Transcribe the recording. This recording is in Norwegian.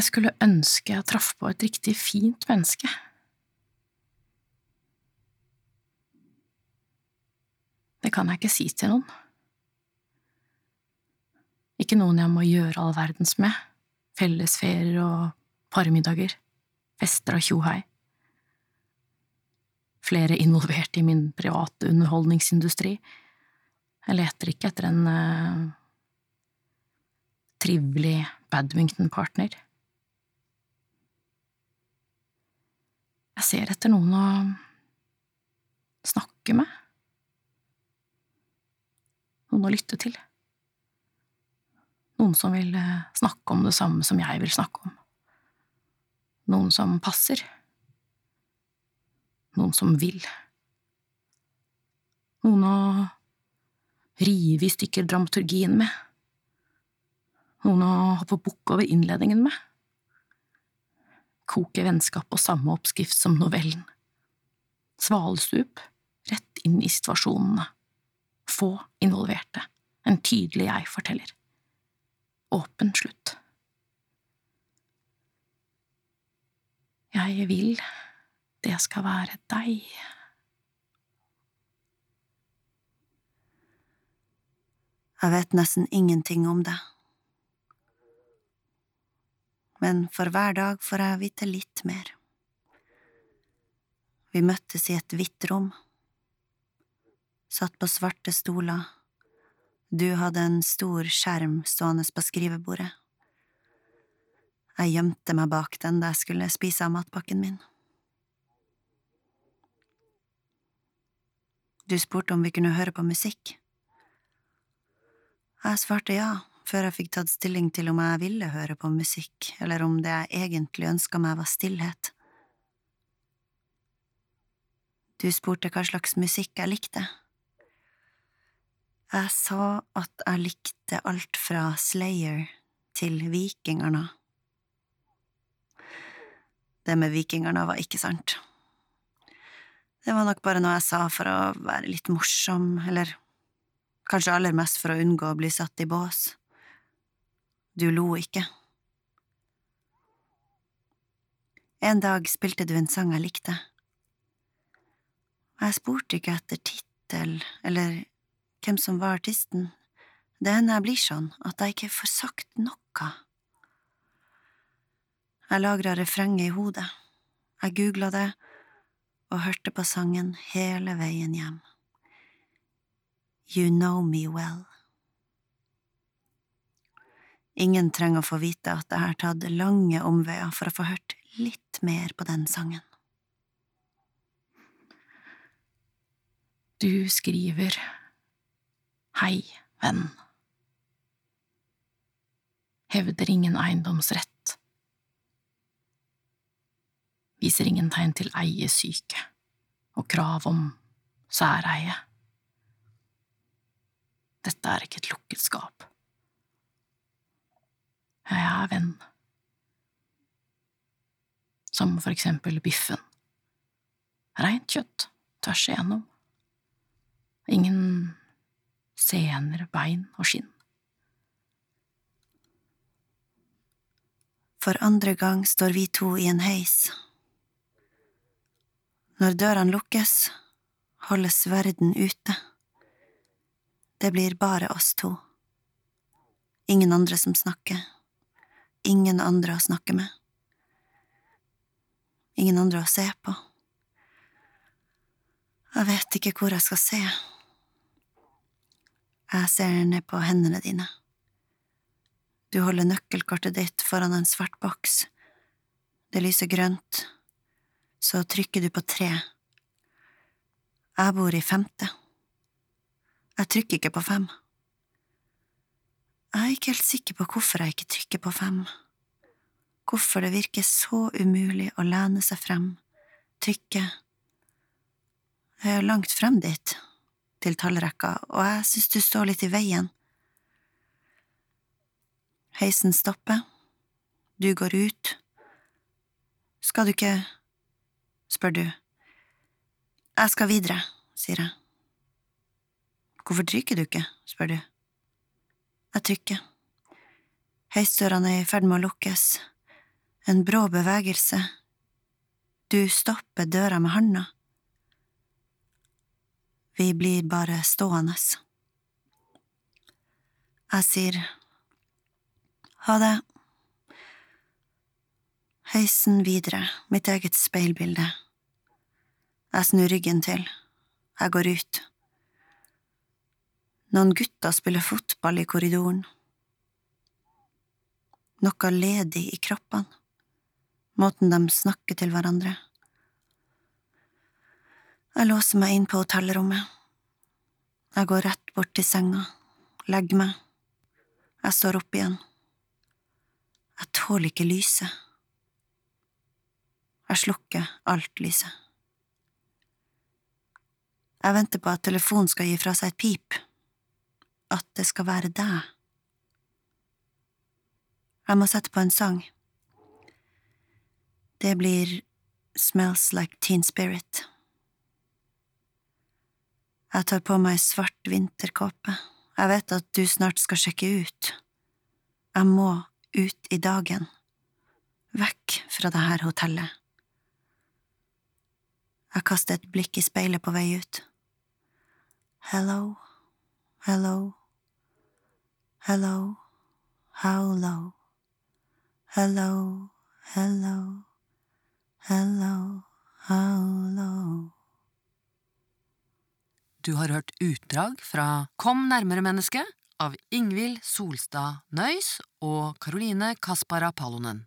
Jeg skulle ønske jeg traff på et riktig fint menneske. Det kan jeg ikke si til noen. Ikke noen jeg må gjøre all verdens med, fellesferier og parmiddager, fester og tjohei. Flere involvert i min private underholdningsindustri. Jeg leter ikke etter en uh, trivelig badmintonpartner. Jeg ser etter noen å snakke med. Noen å lytte til. Noen som vil eh, snakke om det samme som jeg vil snakke om. Noen som passer. Noen som vil. Noen å rive i stykker dramaturgien med. Noen å hoppe bukk over innledningen med koke vennskap på samme oppskrift som novellen. Svalestup, rett inn i situasjonene. Få involverte. En tydelig jeg-forteller. Åpen slutt. Jeg vil det skal være deg. Jeg vet nesten ingenting om det men for hver dag får jeg vite litt mer. Vi møttes i et hvitt rom, satt på svarte stoler, du hadde en stor skjerm stående på skrivebordet. Jeg gjemte meg bak den da jeg skulle spise av matpakken min. Du spurte om vi kunne høre på musikk. Jeg svarte ja før jeg fikk tatt stilling til om jeg ville høre på musikk, eller om det jeg egentlig ønska meg var stillhet. Du spurte hva slags musikk jeg likte. Jeg sa at jeg likte alt fra Slayer til Vikingerne. Det med Vikingerne var ikke sant. Det var nok bare noe jeg sa for å være litt morsom, eller kanskje aller mest for å unngå å bli satt i bås. Du lo ikke. En dag spilte du en sang jeg likte. Jeg spurte ikke etter tittel eller hvem som var artisten. Det hender jeg blir sånn at jeg ikke får sagt noe. Jeg lagra refrenget i hodet. Jeg googla det og hørte på sangen hele veien hjem. You know me well. Ingen trenger å få vite at jeg har tatt lange omveier for å få hørt litt mer på den sangen. Du skriver Hei, venn. Hevder ingen eiendomsrett. Viser ingen tegn til eiesyke og krav om særeie. Dette er ikke et lukket skap. Jeg er venn. Som for eksempel biffen. Reint kjøtt, tvers igjennom. Ingen sener, bein og skinn. For andre gang står vi to i en heis. Når dørene lukkes, holdes verden ute. Det blir bare oss to. Ingen andre som snakker ingen andre å snakke med. Ingen andre å se på. Jeg vet ikke hvor jeg skal se. Jeg ser ned på hendene dine. Du holder nøkkelkortet ditt foran en svart boks. Det lyser grønt. Så trykker du på tre. Jeg bor i femte. Jeg trykker ikke på fem. Jeg er ikke helt sikker på hvorfor jeg ikke trykker på fem. Hvorfor det virker så umulig å lene seg frem, trykke. Jeg er langt frem dit, til tallrekka, og jeg synes du står litt i veien. Heisen stopper, du går ut. Skal du ikke… spør du. Jeg skal videre, sier jeg. Hvorfor trykker du ikke, spør du. Jeg trykker. Heisdørene er i ferd med å lukkes. En brå bevegelse. Du stopper døra med handa. Vi blir bare stående. Jeg sier ha det. Heisen videre, mitt eget speilbilde. Jeg snur ryggen til. Jeg går ut. Noen gutter spiller fotball i korridoren. Noe ledig i kroppene. Måten de snakker til hverandre. Jeg låser meg inn på hotellrommet. Jeg går rett bort til senga, legger meg. Jeg står opp igjen. Jeg tåler ikke lyset. Jeg slukker alt lyset. Jeg venter på at telefonen skal gi fra seg et pip. At det skal være deg. Jeg må sette på en sang. Det blir Smells Like Teen Spirit. Jeg tar på meg svart vinterkåpe. Jeg vet at du snart skal sjekke ut. Jeg må ut i dagen. Vekk fra det her hotellet. Jeg kaster et blikk i speilet på vei ut. Hello, hello, hello, how low, hello, hello, hello. Du har hørt utdrag fra Kom nærmere menneske av Ingvild Solstad Nøys og Karoline Kaspara Palonen.